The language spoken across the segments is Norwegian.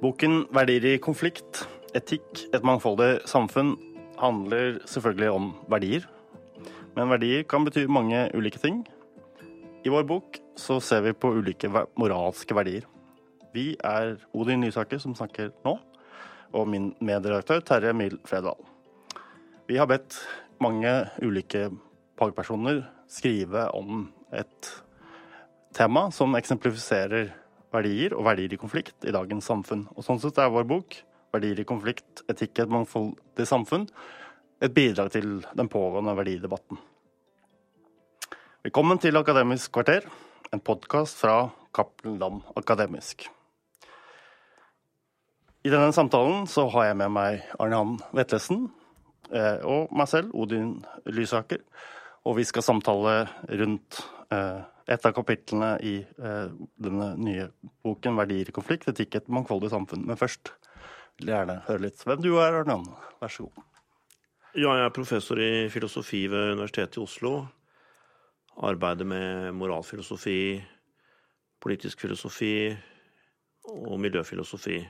Boken 'Verdier i konflikt etikk et mangfoldig samfunn' handler selvfølgelig om verdier. Men verdier kan bety mange ulike ting. I vår bok så ser vi på ulike moralske verdier. Vi er Odin Nysaker som snakker nå, og min medredaktør Terje Mil Fredvald. Vi har bedt mange ulike fagpersoner skrive om et tema som eksemplifiserer verdier og verdier i konflikt i dagens samfunn. Og sånn sett er vår bok, 'Verdier i konflikt etikk i et mangfoldig samfunn', et bidrag til den pågående verdidebatten. Velkommen til Akademisk kvarter, en podkast fra Cappelen Dam Akademisk. I denne samtalen så har jeg med meg Arne Han Vetlesen eh, og meg selv, Odin Lysaker. Og vi skal samtale rundt eh, et av kapitlene i eh, denne nye boken 'Verdier i konflikt etikk et mangfoldig samfunn'. Men først vil jeg gjerne høre litt hvem du er, Arne Vær så god. Ja, jeg er professor i filosofi ved Universitetet i Oslo. Arbeider med moralfilosofi, politisk filosofi og miljøfilosofi.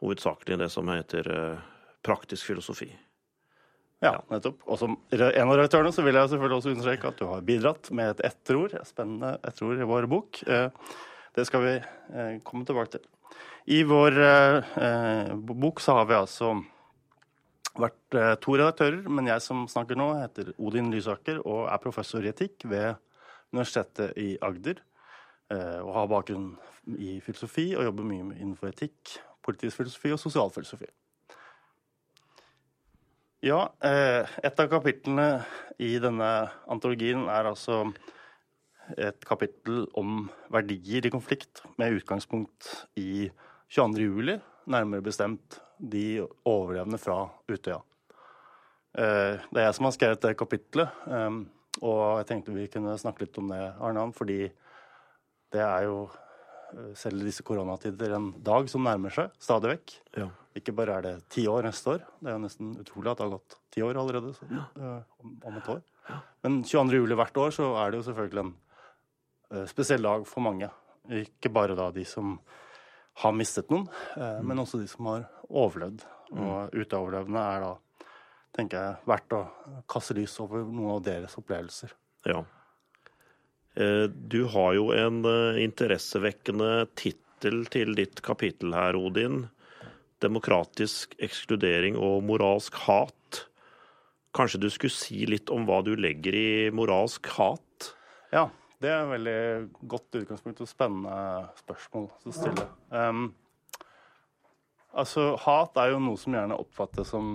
Hovedsakelig det som heter eh, praktisk filosofi. Ja, nettopp. Og som en av redaktørene så vil jeg selvfølgelig også understreke at du har bidratt med et etterord, et spennende etterord i vår bok. Eh, det skal vi eh, komme tilbake til. I vår eh, bok så har vi altså vært to redaktører, men jeg som snakker nå, heter Odin Lysaker og er professor i etikk ved Universitetet i Agder. Og har bakgrunn i filosofi og jobber mye innenfor etikk, politisk filosofi og sosialfilosofi. Ja, eh, et av kapitlene i denne antologien er altså et kapittel om verdier i konflikt, med utgangspunkt i 22. juli, nærmere bestemt de overlevende fra Utøya. Eh, det er jeg som har skrevet det kapittelet, eh, og jeg tenkte vi kunne snakke litt om det, Arnan, fordi det er jo selv i disse koronatider en dag som nærmer seg stadig vekk. Ja. Ikke bare er det ti år neste år, det er jo nesten utrolig at det har gått ti år allerede så, uh, om, et år. Men 22. juli hvert år så er det jo selvfølgelig en uh, spesiell dag for mange. Ikke bare da de som har mistet noen, uh, mm. men også de som har overlevd. Mm. Og utoverlevende er da, tenker jeg, verdt å kaste lys over noen av deres opplevelser. Ja. Du har jo en interessevekkende tittel til ditt kapittel her, Odin demokratisk ekskludering og moralsk hat. Kanskje du skulle si litt om hva du legger i moralsk hat? Ja, det er et veldig godt utgangspunkt og spennende spørsmål å stille. Um, altså, hat er jo noe som gjerne oppfattes som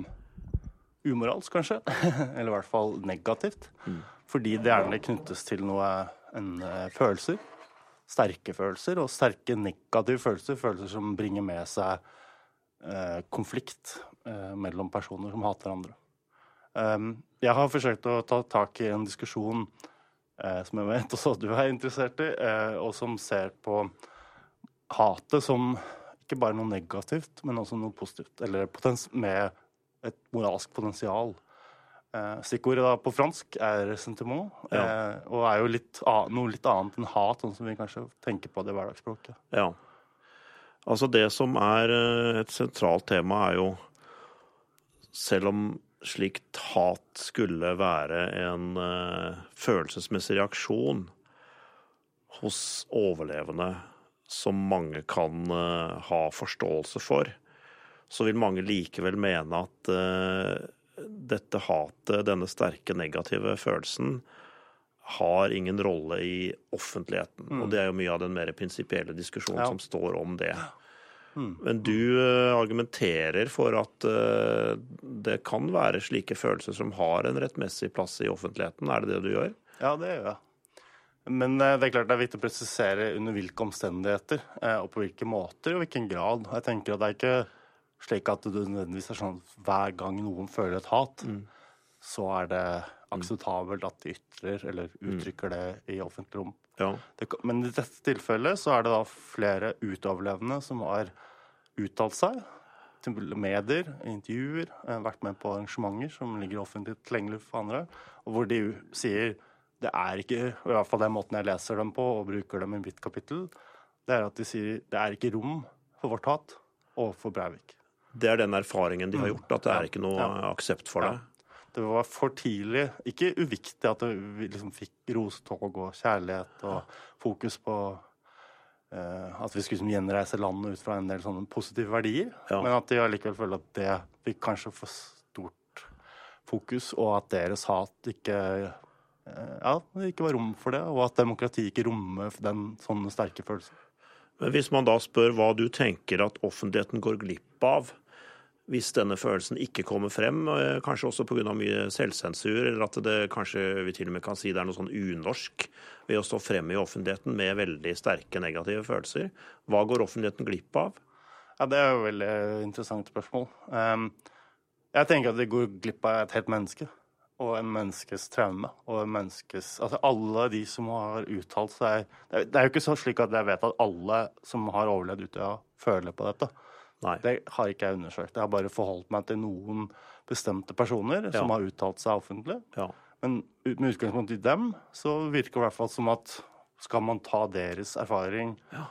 umoralsk, kanskje. Eller i hvert fall negativt. Mm. Fordi det gjerne knyttes til noe en, uh, følelser. Sterke følelser, og sterke negative følelser. Følelser som bringer med seg Eh, konflikt eh, mellom personer som hater andre. Ehm, jeg har forsøkt å ta tak i en diskusjon eh, som jeg vet også du er interessert i, og som ser på hatet som ikke bare noe negativt, men også noe positivt. Eller med et moralsk potensial. Stikkordet da på fransk er sentiment, ja. og er jo litt, noe litt annet enn hat, sånn som vi kanskje tenker på det i hverdagsspråket. Ja. Altså Det som er eh, et sentralt tema, er jo Selv om slikt hat skulle være en uh, følelsesmessig reaksjon hos overlevende som mange kan uh, ha forståelse for, så vil mange likevel mene at dette hatet, denne sterke negative følelsen, har ingen rolle i offentligheten. Mm. Og det er jo mye av den mer prinsipielle diskusjonen ja. som står om det. Mm. Men du uh, argumenterer for at uh, det kan være slike følelser som har en rettmessig plass i offentligheten. Er det det du gjør? Ja, det gjør jeg. Men uh, det er klart det er viktig å presisere under hvilke omstendigheter og på hvilke måter og hvilken grad. Jeg tenker at det er ikke slik at det nødvendigvis er sånn at hver gang noen føler et hat, mm. så er det akseptabelt at de ytrer eller mm. uttrykker det i offentlig rom. Ja. Det, men i dette tilfellet så er det da flere utoverlevende som har uttalt seg til medier, intervjuer, eh, vært med på arrangementer som ligger offentlig tilgjengelig for andre, og hvor de sier det er ikke, i hvert fall den måten jeg leser dem på og bruker dem i mitt kapittel, det er at de sier det er ikke rom for vårt hat. overfor Breivik. Det er den erfaringen de har gjort, at det er ikke noe Ja. aksept for det. Det var for tidlig. Ikke uviktig at vi liksom fikk rosetog og kjærlighet og fokus på uh, at vi skulle liksom gjenreise landet ut fra en del sånne positive verdier. Ja. Men at de allikevel føler at det fikk kanskje for stort fokus, og at deres hat ikke eh, Ja, det ikke var rom for det, og at demokratiet ikke rommer den sånne sterke følelsen. Men hvis man da spør hva du tenker at offentligheten går glipp av hvis denne følelsen ikke kommer frem, eh, kanskje også pga. mye selvsensur, eller at det kanskje vi til og med kan si det er noe sånn unorsk ved å stå frem i offentligheten med veldig sterke negative følelser, hva går offentligheten glipp av? Ja, Det er jo et veldig interessant spørsmål. Um, jeg tenker at det går glipp av et helt menneske. Og en menneskes traume. Og en menneskes Altså alle de som har uttalt seg det er jo ikke så slik at jeg vet at alle som har overlevd Utøya, føler på dette. Nei. Det har ikke jeg undersøkt. Jeg har bare forholdt meg til noen bestemte personer som Ja. har uttalt seg offentlig. Ja. Men med utgangspunkt i dem, så virker det i hvert fall som at skal man ta deres erfaring, Ja.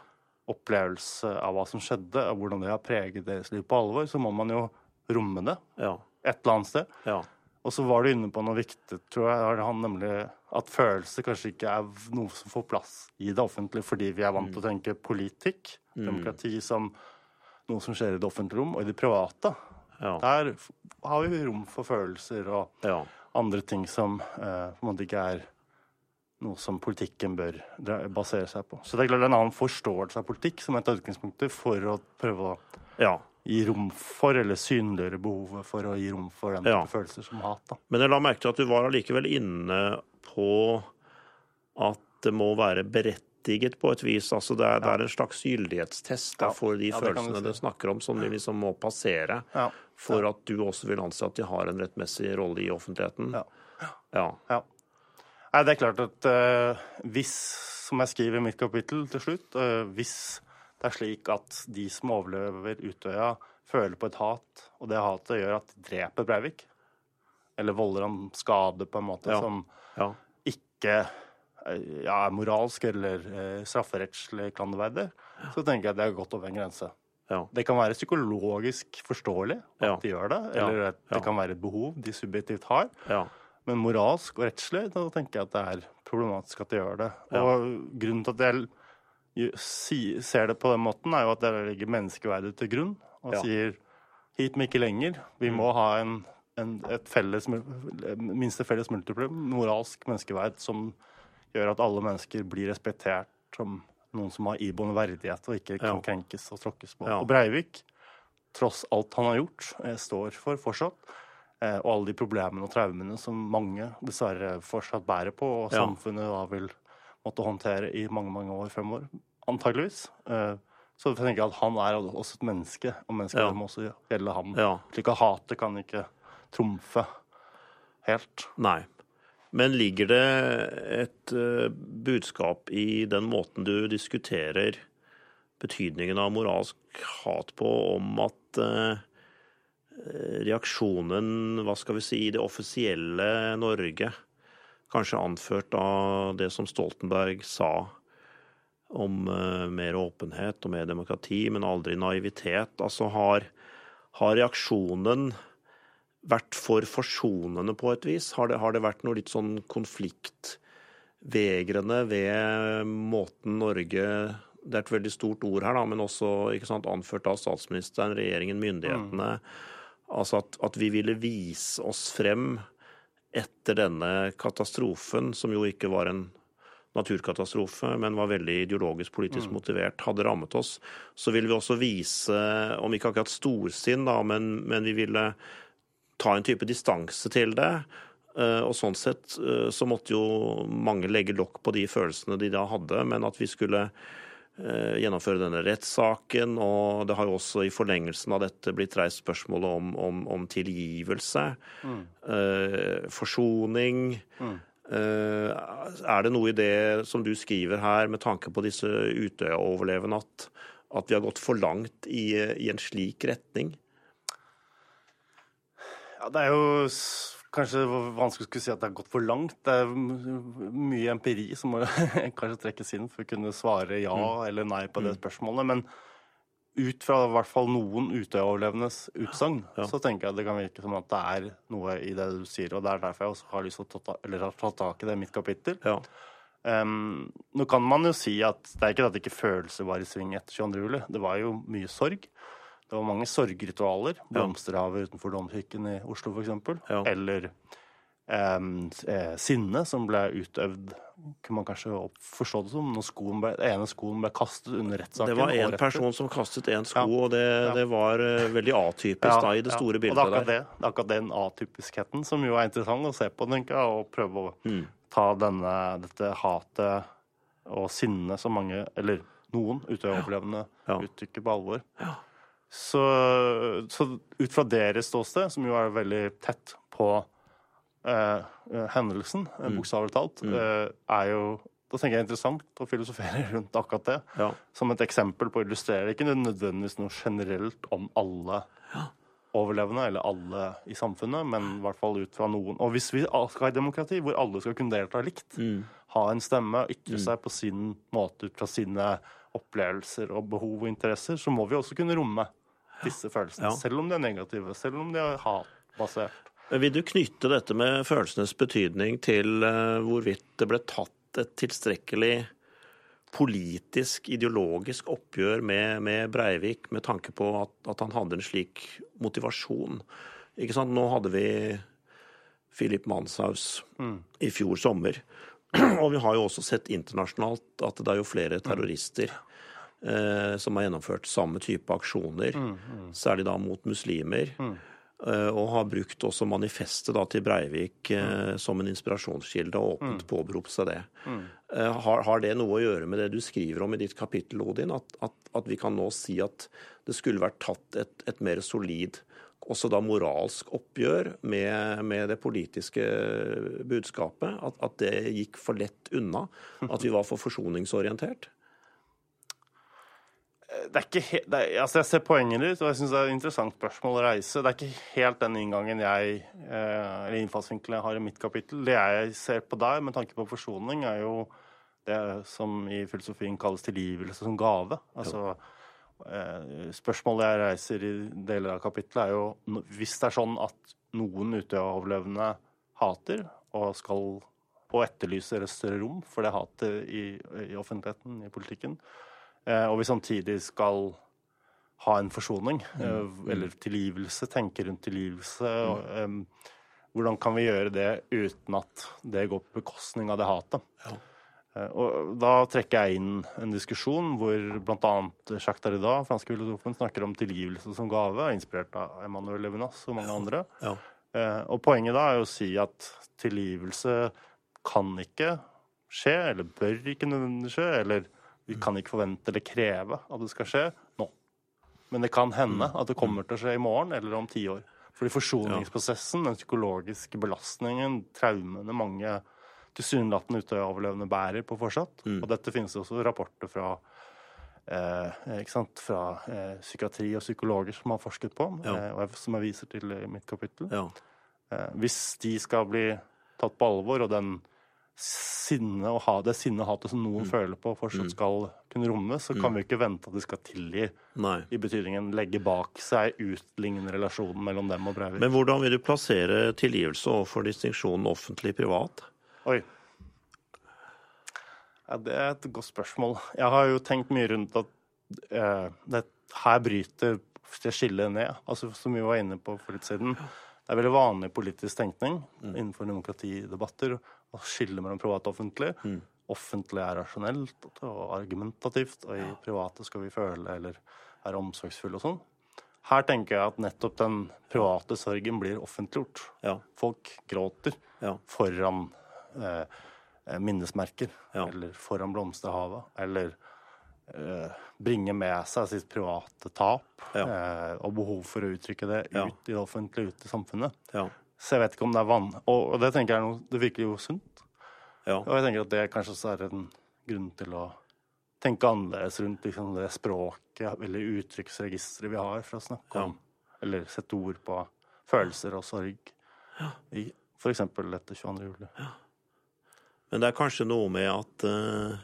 opplevelse av hva som skjedde, og hvordan det har preget deres liv på alvor, så må man jo romme det Ja. et eller annet sted. Ja. Og så var du inne på noe viktig, tror jeg, han nemlig at følelser kanskje ikke er noe som får plass i det offentlige, fordi vi er vant til å tenke politikk, demokrati, som noe som skjer i det offentlige rom, og i det private. Ja. Der har vi rom for følelser og ja. andre ting som eh, på en måte ikke er noe som politikken bør basere seg på. Så det er klart det er en annen forståelse av politikk som er et av utgangspunkter for å prøve å ja. gi rom for, eller synliggjøre behovet for å gi rom for den Ja. følelser som hat. da. Men jeg la merke til at du var allikevel inne på at det må være berettiget på et vis. Altså det er, det er en slags gyldighetstest da, for de Ja, følelsene du si. snakker om, som de liksom må passere Ja. for at du også vil anse at de har en rettmessig rolle i offentligheten. Ja. Ja. Ja. Nei, det er klart at uh, hvis, som jeg skriver i mitt kapittel til slutt, uh, hvis det er slik at de som overlever Utøya, føler på et hat, og det hatet gjør at de dreper Breivik, eller volder ham skade på en måte som ja. ikke ja, er moralsk eller eh, strafferettslig klanderverdig, så tenker jeg at det er gått over en grense. ja. Det kan være psykologisk forståelig at Ja. de gjør det, eller at det kan være et behov de subjektivt har. ja. Men moralsk og rettslig, da tenker jeg at det er problematisk at de gjør det. Og grunnen til at jeg ser det på den måten, er jo at jeg legger menneskeverdet til grunn og sier hit, men ikke lenger. Vi må ha en, en, et felles, minste felles multiplum, moralsk menneskeverd, som gjør at alle mennesker blir respektert som noen som har iboende verdighet og ikke kan Ja. krenkes og tråkkes på. Ja. Og Breivik, tross alt han har gjort, eh, står for fortsatt. Eh, og alle de problemene og traumene som mange dessverre fortsatt bærer på, og Ja. samfunnet da vil måtte håndtere i mange mange år fremover. Antageligvis. Eh, så jeg tenker at han er også et menneske, og mennesket må også gjelde ham. Slik at hatet kan ikke trumfe helt. Nei. Men ligger det et eh, budskap i den måten du diskuterer betydningen av moralsk hat på, om at eh, reaksjonen, hva skal vi si, i det offisielle Norge, kanskje anført av det som Stoltenberg sa om eh, mer åpenhet og mer demokrati, men aldri naivitet, altså har, har reaksjonen vært for forsonende på et vis? Har det, har det vært noe litt sånn konfliktvegrende ved måten Norge Det er et veldig stort ord her, da, men også ikke sant, anført av statsministeren, regjeringen, myndighetene. Altså at, at vi ville vise oss frem etter denne katastrofen, som jo ikke var en naturkatastrofe, men var veldig ideologisk politisk motivert, hadde rammet oss, så ville vi også vise, om ikke akkurat storsinn, da, men, men vi ville ta en type distanse til det. Eh, Og sånn sett eh, så måtte jo mange legge lokk på de følelsene de da hadde, men at vi skulle eh, gjennomføre denne rettssaken. Og det har jo også i forlengelsen av dette blitt reist spørsmålet om, om, om tilgivelse, eh, forsoning. Eh, er det noe i det som du skriver her, med tanke på disse Utøya-overlevende, at, at vi har gått for langt i, i en slik retning? Ja, det er jo kanskje vanskelig å si at det har gått for langt. Det er mye empiri som må kanskje trekkes inn for å kunne svare ja eller nei på det spørsmålet. Men ut fra i hvert fall noen uteoverlevendes utsagn, Ja. så tenker jeg det kan virke som at det er noe i det du sier. Og det er derfor jeg også har lyst til å ta, eller tak i det i mitt kapittel. Ja. Um, nå kan man jo si at det er ikke at ikke følelser var i sving etter 22. juli. Det var jo mye sorg. Det var mange sorgritualer. Blomsterhavet utenfor Domkirken i Oslo, f.eks. Ja. Eller eh, sinne som ble utøvd, kunne man kanskje forstå det som, når skoen ble, ene skoen ble kastet under rettssaken. Det var én person som kastet én sko, Ja. og det, det var uh, veldig atypisk Ja, da, i det ja. store Og det er bildet det. Det er akkurat den atypiskheten som jo er interessant å se på, tenker jeg, og prøve å Mm. ta denne, dette hatet og sinnet som mange, eller noen utoverlevende, Ja. uttrykker på alvor. Så, så ut fra deres ståsted, som jo er veldig tett på eh, hendelsen, eh, Mm. bokstavelig talt, eh, er jo da tenker jeg er interessant å filosofere rundt akkurat det. Ja. Som et eksempel på å illustrere ikke nødvendigvis noe generelt om alle overlevende, eller alle i samfunnet, men i hvert fall ut fra noen. Og hvis vi skal ha et demokrati hvor alle skal kunne delta likt, Mm. ha en stemme, ytre seg på sin måte ut fra sine opplevelser og behov og interesser, så må vi også kunne romme disse følelsene. Ja. Selv om de er negative, selv om de er hatbasert. Vil du knytte dette med følelsenes betydning til eh, hvorvidt det ble tatt et tilstrekkelig politisk, ideologisk oppgjør med, med Breivik med tanke på at, at han hadde en slik motivasjon? Ikke sant? Nå hadde vi Philip Manshaus i fjor sommer. Og vi har jo også sett internasjonalt at det er jo flere terrorister som har gjennomført samme type aksjoner, særlig da mot muslimer. Mm. Og har brukt også manifestet da til Breivik eh, som en inspirasjonskilde, og åpent påberopt seg det. Eh, har, har det noe å gjøre med det du skriver om i ditt kapittel, Odin? At, at, at vi kan nå si at det skulle vært tatt et, et mer solid også da moralsk oppgjør med, med det politiske budskapet. At, at det gikk for lett unna. At vi var for forsoningsorientert. Det er ikke he det er, altså Jeg ser poenget ditt, og jeg syns det er et interessant spørsmål å reise. Det er ikke helt den inngangen jeg, eh, eller innfallsvinkelen jeg har i mitt kapittel. Det jeg ser på der med tanke på forsoning, er jo det som i filosofien kalles tilgivelse som gave. Altså eh, Spørsmålet jeg reiser i deler av kapittelet, er jo hvis det er sånn at noen utoverlevende hater og skal og etterlyser et større rom for det hatet i, i offentligheten, i politikken, Eh, og vi samtidig skal ha en forsoning, eh, eller tilgivelse, tenke rundt tilgivelse. Og, em, hvordan kan vi gjøre det uten at det går på bekostning av det hatet? Ja. og da trekker jeg inn en diskusjon hvor bl.a. Jacques Derrida, franske filosofen, snakker om tilgivelse som gave, inspirert av Emmanuel Levinas og mange andre. Ja. Eh, og poenget da er å si at tilgivelse kan ikke skje, eller bør ikke nødvendigvis skje, eller vi kan ikke forvente eller kreve at det skal skje nå. Men det kan hende at det kommer til å skje i morgen eller om ti år. Fordi forsoningsprosessen, den psykologiske belastningen, traumene mange tilsynelatende utoverlevende bærer på fortsatt. Og dette finnes også rapporter fra eh, fra eh, psykiatri og psykologer som har forsket på, Ja. eh, og jeg, som jeg viser til i mitt kapittel. Ja. Eh, hvis de skal bli tatt på alvor, og den sinne og ha, det sinne og hatet som noen føler på, fortsatt skal kunne romme, så kan vi ikke vente at de skal tilgi, Nei. i betydningen legge bak seg, utligne relasjonen mellom dem og Breivik. Men hvordan vil du plassere tilgivelse overfor distinksjonen offentlig-privat? Oi. Ja, det er et godt spørsmål. Jeg har jo tenkt mye rundt at eh, det, her bryter det skillet ned, altså som vi var inne på for litt siden. Det er veldig vanlig politisk tenkning innenfor demokratidebatter å skille mellom privat og offentlig. Offentlig er rasjonelt og argumentativt, og i private skal vi føle eller er omsorgsfulle og sånn. Her tenker jeg at nettopp den private sorgen blir offentliggjort. Ja. Folk gråter Ja. foran eh, minnesmerker, Ja. eller foran blomsterhavet, eller eh, bringer med seg sitt private tap Ja. eh, og behov for å uttrykke det Ja. ut i det offentlige, ut i samfunnet. Ja. Så jeg vet ikke om det er vann. Og, og det tenker jeg er noe, det virker jo sunt. Ja. Og jeg tenker at det kanskje også er en grunn til å tenke annerledes rundt liksom, det språket eller uttrykksregisteret vi har for å snakke Ja. om, eller sette ord på følelser og sorg. I f.eks. etter 22. juli. Men det er kanskje noe med at uh,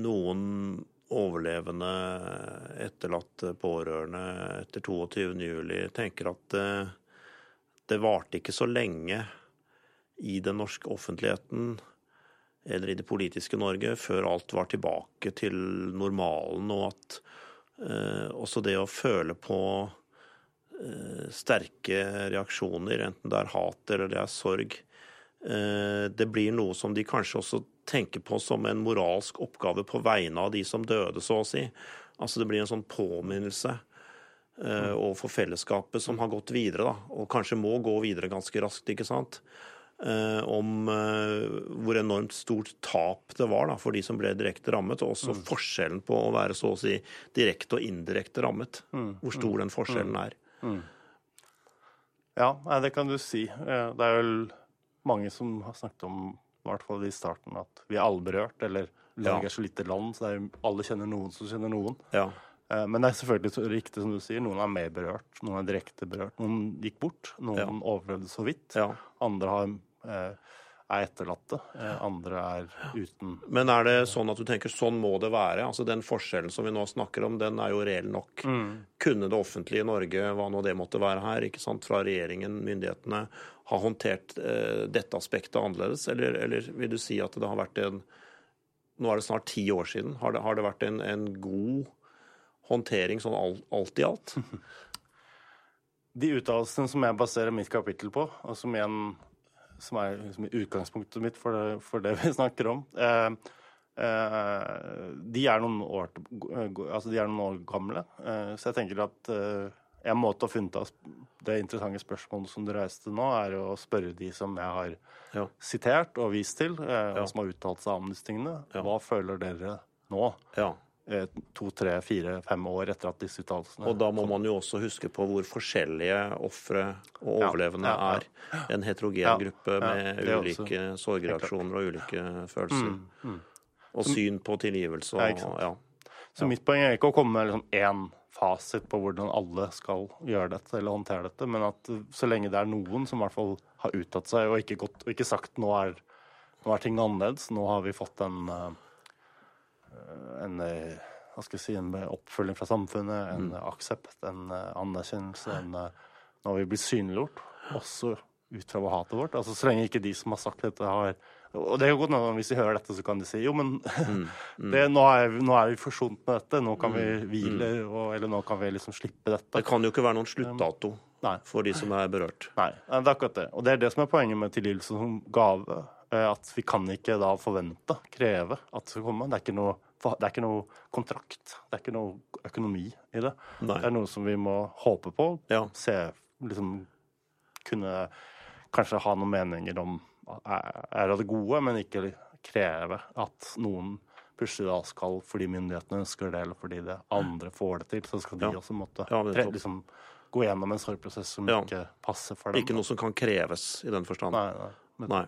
noen overlevende, etterlatte, pårørende etter 22. juli tenker at det, det varte ikke så lenge i den norske offentligheten eller i det politiske Norge før alt var tilbake til normalen, og at eh, også det å føle på eh, sterke reaksjoner, enten det er hat eller det er sorg, eh, det blir noe som de kanskje også tenker på som en moralsk oppgave på vegne av de som døde, så å si. Altså det blir en sånn påminnelse overfor fellesskapet som har gått videre, da, og kanskje må gå videre ganske raskt, ikke sant. Eh, om eh, hvor enormt stort tap det var da, for de som ble direkte rammet, og også forskjellen på å være så å si direkte og indirekte rammet. Hvor stor den forskjellen er. Ja, nei, det kan du si. Eh, Det er vel mange som har snakket om, i hvert fall i starten, at vi er alle berørt. Eller Norge Ja. er så lite land, så alle kjenner noen som kjenner noen. Ja. Eh, Men det er selvfølgelig så riktig som du sier, noen er mer berørt, noen er direkte berørt. Noen gikk bort, noen Ja. overlevde så vidt. ja. Andre har, eh, er etterlatte, eh, andre er uten. Men er det sånn at du tenker sånn må det være? Altså Den forskjellen som vi nå snakker om, den er jo reell nok. Kunne det offentlige i Norge, hva nå det måtte være her, ikke sant, fra regjeringen, myndighetene, ha håndtert eh, dette aspektet annerledes? Eller, eller vil du si at det har vært en Nå er det snart ti år siden. Har det, har det vært en, en god håndtering sånn alt, alt i alt? De uttalelsene som jeg baserer mitt kapittel på, og som igjen som er liksom utgangspunktet mitt for det, for det vi snakker om, eh, eh, de, er år, altså de er noen år gamle. Eh, så jeg tenker at eh, en måte å funne av det interessante spørsmålet som du reiste nå, er å spørre de som jeg har Ja. sitert og vist til, eh, Ja. som har uttalt seg om disse tingene. Ja. Hva føler dere nå? Ja. Eh, To, tre, fire, fem år etter at disse uttalelsene Og da må man jo også huske på hvor forskjellige ofre og overlevende ja, ja. er. En heterogen Ja, gruppe med ulike sorgreaksjoner og ulike følelser. Mm, Og syn på tilgivelse og ja. Så mitt poeng er ikke å komme med liksom én fasit på hvordan alle skal gjøre dette eller håndtere dette, men at så lenge det er noen som i hvert fall har uttatt seg og ikke, gått, og ikke sagt nå er, nå er ting annerledes, nå har vi fått en, uh, en uh, hva skal jeg si, en oppfølging fra samfunnet, en mm. aksept, en uh, anerkjennelse, en, nå har vi blitt synliggjort, også ut fra hatet vårt. Altså Så lenge ikke de som har sagt dette, har Og det er jo godt når hvis de hører dette, så kan de si jo, men det, nå, er, vi- nå er vi forsont med dette, nå kan vi hvile, og, eller nå kan vi liksom slippe dette. Det kan jo ikke være noen sluttdato Nei. for de som er berørt. Nei, det er akkurat det. Og det er det som er poenget med tilgivelse som gave. eh, At vi kan ikke da forvente, kreve, at det skal komme. Det er ikke noe, det er ikke noe kontrakt. Det er ikke noe økonomi i det. Nei. Det er noe som vi må håpe på. Ja. Se, liksom kunne kanskje ha noen meninger om er er av det gode, men ikke kreve at noen plutselig da skal, fordi myndighetene ønsker det, eller fordi det andre får det til, så skal de Ja. også måtte Ja, liksom, gå gjennom en sorgprosess som ikke passer for dem. Ikke noe som kan kreves i den forstand. Nei, nei. Nei.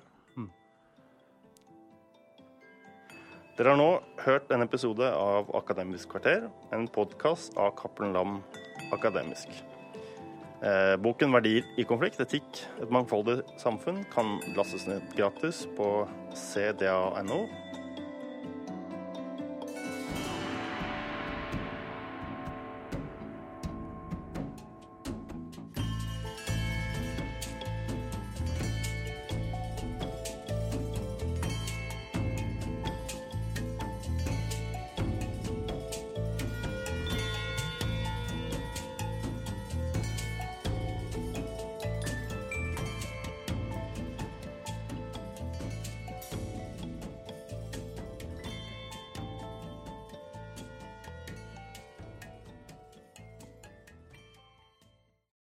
Dere har nå hørt en episode av Akademisk kvarter, en podkast av Cappelen Lam Akademisk. Eh, boken 'Verdier i konflikt etikk et mangfoldig samfunn' kan lastes ned gratis på cda.no